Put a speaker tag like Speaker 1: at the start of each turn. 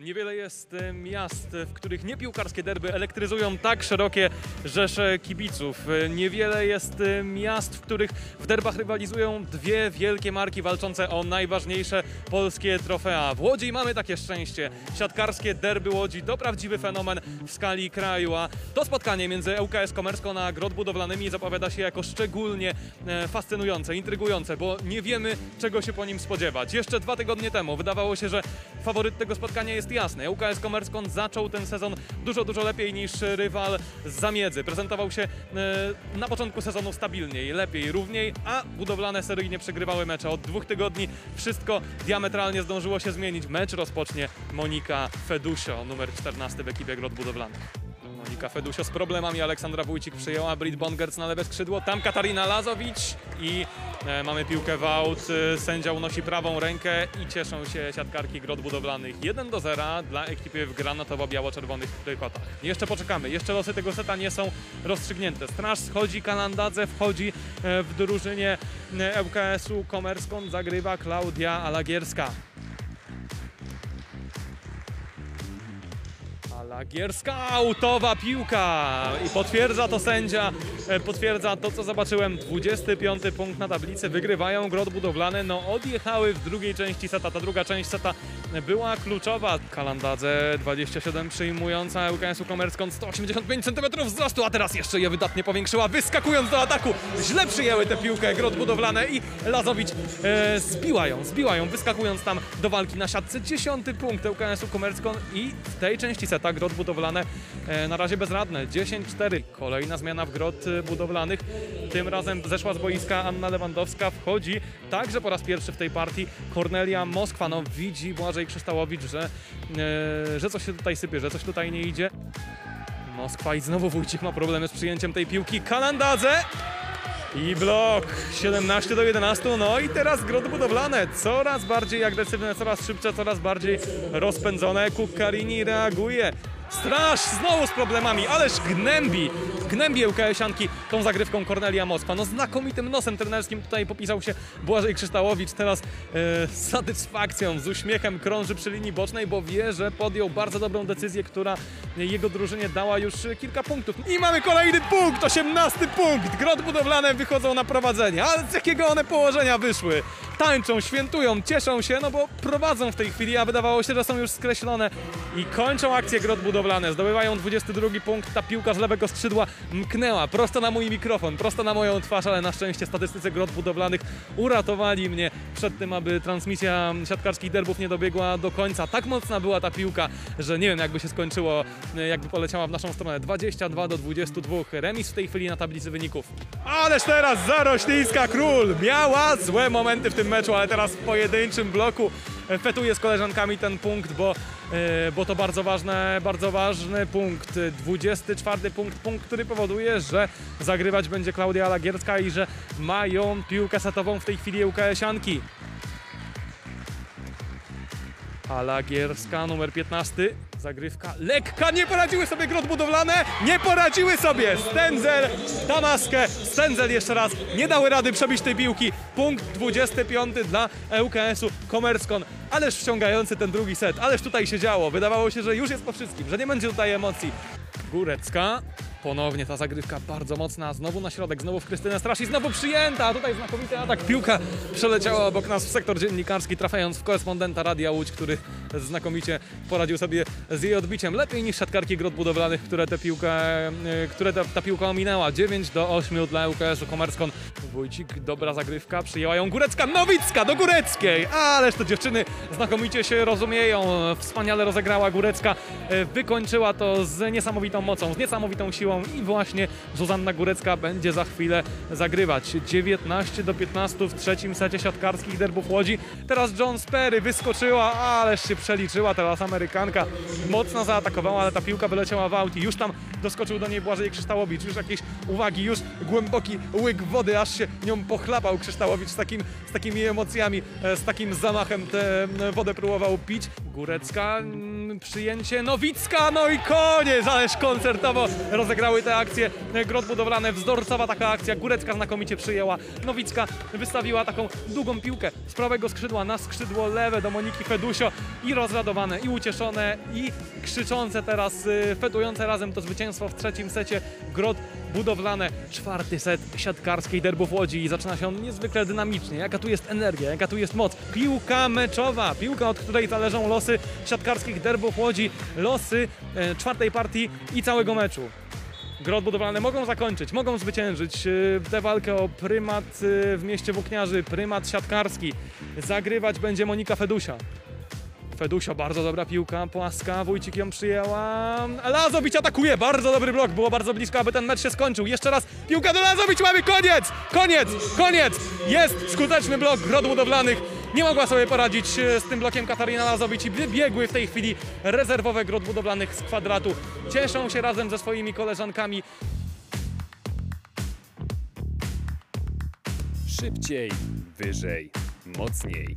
Speaker 1: Niewiele jest e, miast, w których niepiłkarskie derby elektryzują tak szerokie rzesze kibiców. E, Niewiele jest e, miast, w których w derbach rywalizują dwie wielkie marki walczące o najważniejsze polskie trofea. W Łodzi mamy takie szczęście. Siatkarskie derby Łodzi to prawdziwy fenomen w skali kraju, a to spotkanie między ŁKS Komerską a Grot Budowlanymi zapowiada się jako szczególnie fascynujące, intrygujące, bo nie wiemy czego się po nim spodziewać. Jeszcze dwa tygodnie temu wydawało się, że faworyt tego spotkania jest jasny. ŁKS Komerskon zaczął ten sezon dużo, dużo lepiej niż rywal z Zamiedzy. Prezentował się e, na początku sezonu stabilniej, lepiej, równiej, a budowlane seryjnie przegrywały mecze. Od dwóch tygodni wszystko diametralnie zdążyło się zmienić. Mecz rozpocznie Monika Fedusio, numer 14 w ekipie Grot Budowlanych. Monika Fedusio z problemami, Aleksandra Wójcik przyjęła, Brit Bongerc na lewe skrzydło, tam Katarina Lazowicz i mamy piłkę w aut, E, sędzia unosi prawą rękę i cieszą się siatkarki Grot Budowlanych. 1 do 0 dla ekipy w granatowo-biało-czerwonych trykotach. Jeszcze poczekamy, jeszcze losy tego seta nie są rozstrzygnięte. Straż schodzi, Kanandadze wchodzi e, w drużynie e, ŁKS-u Komerskon, zagrywa Klaudia Alagierska. Alagierska autowa piłka. I potwierdza to sędzia, e, potwierdza to co zobaczyłem, 25 punkt na tablicy, wygrywają Grot Budowlane, no odjechały w drugiej części seta, ta druga część seta była kluczowa. Kalandadze 27 przyjmująca ŁKS-u Komerską 185 cm wzrostu, a teraz jeszcze je wydatnie powiększyła, wyskakując do ataku, źle przyjęły tę piłkę Grot Budowlane i Lazowicz e, zbiła ją, zbiła ją, wyskakując tam do walki na siatce, 10 punkt ŁKS-u i w tej części seta Grot Budowlane e, na razie bezradne. 10-4. Kolejna zmiana w Grot e, Budowlanych. Tym razem zeszła z boiska Anna Lewandowska. Wchodzi także po raz pierwszy w tej partii Kornelia Moskwa. No widzi Błażej Krzyształowicz, że, e, że coś się tutaj sypie, że coś tutaj nie idzie. Moskwa i znowu Wójcik ma problemy z przyjęciem tej piłki. Kanandadze! I blok 17 do 11. No i teraz grot budowlane. Coraz bardziej agresywne, coraz szybsze, coraz bardziej rozpędzone. Kukarini reaguje. Straż znowu z problemami, ależ gnębi, gnębi ŁKS-ianki tą zagrywką Kornelia Moskwa. No znakomitym nosem trenerskim tutaj popisał się Błażej Krzyształowicz. Teraz e, z satysfakcją, z uśmiechem krąży przy linii bocznej, bo wie, że podjął bardzo dobrą decyzję, która jego drużynie dała już kilka punktów. I mamy kolejny punkt, 18 punkt. Grot budowlane wychodzą na prowadzenie, ale z jakiego one położenia wyszły? Tańczą, świętują, cieszą się, no bo prowadzą w tej chwili, a wydawało się, że są już skreślone i kończą akcję Grot budowlane. Zdobywają 22 punkt, ta piłka z lewego skrzydła mknęła prosto na mój mikrofon, prosto na moją twarz, ale na szczęście statystycy Grot budowlanych uratowali mnie przed tym, aby transmisja siatkarskich derbów nie dobiegła do końca. Tak mocna była ta piłka, że nie wiem jakby się skończyło, jakby poleciała w naszą stronę. 22 do 22, remis w tej chwili na tablicy wyników. Ależ teraz Zaroślińska Król miała złe momenty w tym meczu, ale teraz w pojedynczym bloku fetuje z koleżankami ten punkt, bo, e, bo to bardzo, ważne, bardzo ważny punkt. 24 punkt, punkt, który powoduje, że zagrywać będzie Klaudia Lagierska i że mają piłkę setową w tej chwili ŁKS-ianki. Alagierska, numer 15. Zagrywka lekka, nie poradziły sobie grot budowlane, nie poradziły sobie. Stędzel, Damaskę, Stędzel jeszcze raz, nie dały rady przebić tej piłki. Punkt 25 dla ŁKS-u Komerskon. Ależ wciągający ten drugi set, ależ tutaj się działo. Wydawało się, że już jest po wszystkim, że nie będzie tutaj emocji. Górecka, Ponownie ta zagrywka bardzo mocna, znowu na środek, znowu w Krystynę Strasz i znowu przyjęta, tutaj znakomity atak, piłka przeleciała obok nas w sektor dziennikarski, trafiając w korespondenta Radia Łódź, który znakomicie poradził sobie z jej odbiciem, lepiej niż siatkarki grot budowlanych, które tę piłkę, y, które ta, ta piłka ominęła, 9 do 8 dla ŁKS-u Komerskon. Wójcik, dobra zagrywka, przyjęła ją Górecka, Nowicka do Góreckiej, ależ to dziewczyny znakomicie się rozumieją, wspaniale rozegrała Górecka, y, wykończyła to z niesamowitą mocą, z niesamowitą siłą, i właśnie Zuzanna Górecka będzie za chwilę zagrywać. 19 do 15 w trzecim secie siatkarskich derbów Łodzi. Teraz John Sperry wyskoczyła, ależ się przeliczyła teraz Amerykanka. Mocno zaatakowała, ale ta piłka wyleciała w aut i już tam doskoczył do niej Błażej Krzyształowicz. Już jakieś uwagi, już głęboki łyk wody, aż się nią pochlapał Krzyształowicz z, takim, z takimi emocjami, e, z takim zamachem tę wodę próbował pić. Górecka przyjęcie Nowicka, no i koniec, ależ koncertowo rozegrały te akcje. Grot budowlane, wzorcowa taka akcja, Górecka znakomicie przyjęła. Nowicka wystawiła taką długą piłkę z prawego skrzydła na skrzydło lewe do Moniki Fedusio i rozradowane, i ucieszone, i krzyczące teraz, y, fetujące razem to zwycięstwo w trzecim secie. Grot budowlane, czwarty set siatkarskiej derbów Łodzi i zaczyna się on niezwykle dynamicznie. Jaka tu jest energia, jaka tu jest moc. Piłka meczowa, piłka, od której zależą losy siatkarskich derbów Łodzi, losy e, czwartej partii i całego meczu. Grot budowlane mogą zakończyć, mogą zwyciężyć e, tę walkę o prymat e, w mieście Włókniarzy, prymat siatkarski. Zagrywać będzie Monika Fedusia. Fedusio, bardzo dobra piłka, płaska, Wójcik ją przyjęła. Lazowicz atakuje, bardzo dobry blok, było bardzo blisko, aby ten mecz się skończył. Jeszcze raz piłka do Lazowicz, mamy koniec, koniec, koniec. Jest skuteczny blok Grot Budowlanych. Nie mogła sobie poradzić e, z tym blokiem Katarina Lazowicz i wybiegły w tej chwili rezerwowe Grot Budowlanych z kwadratu. Cieszą się razem ze swoimi koleżankami.
Speaker 2: Szybciej, wyżej, mocniej.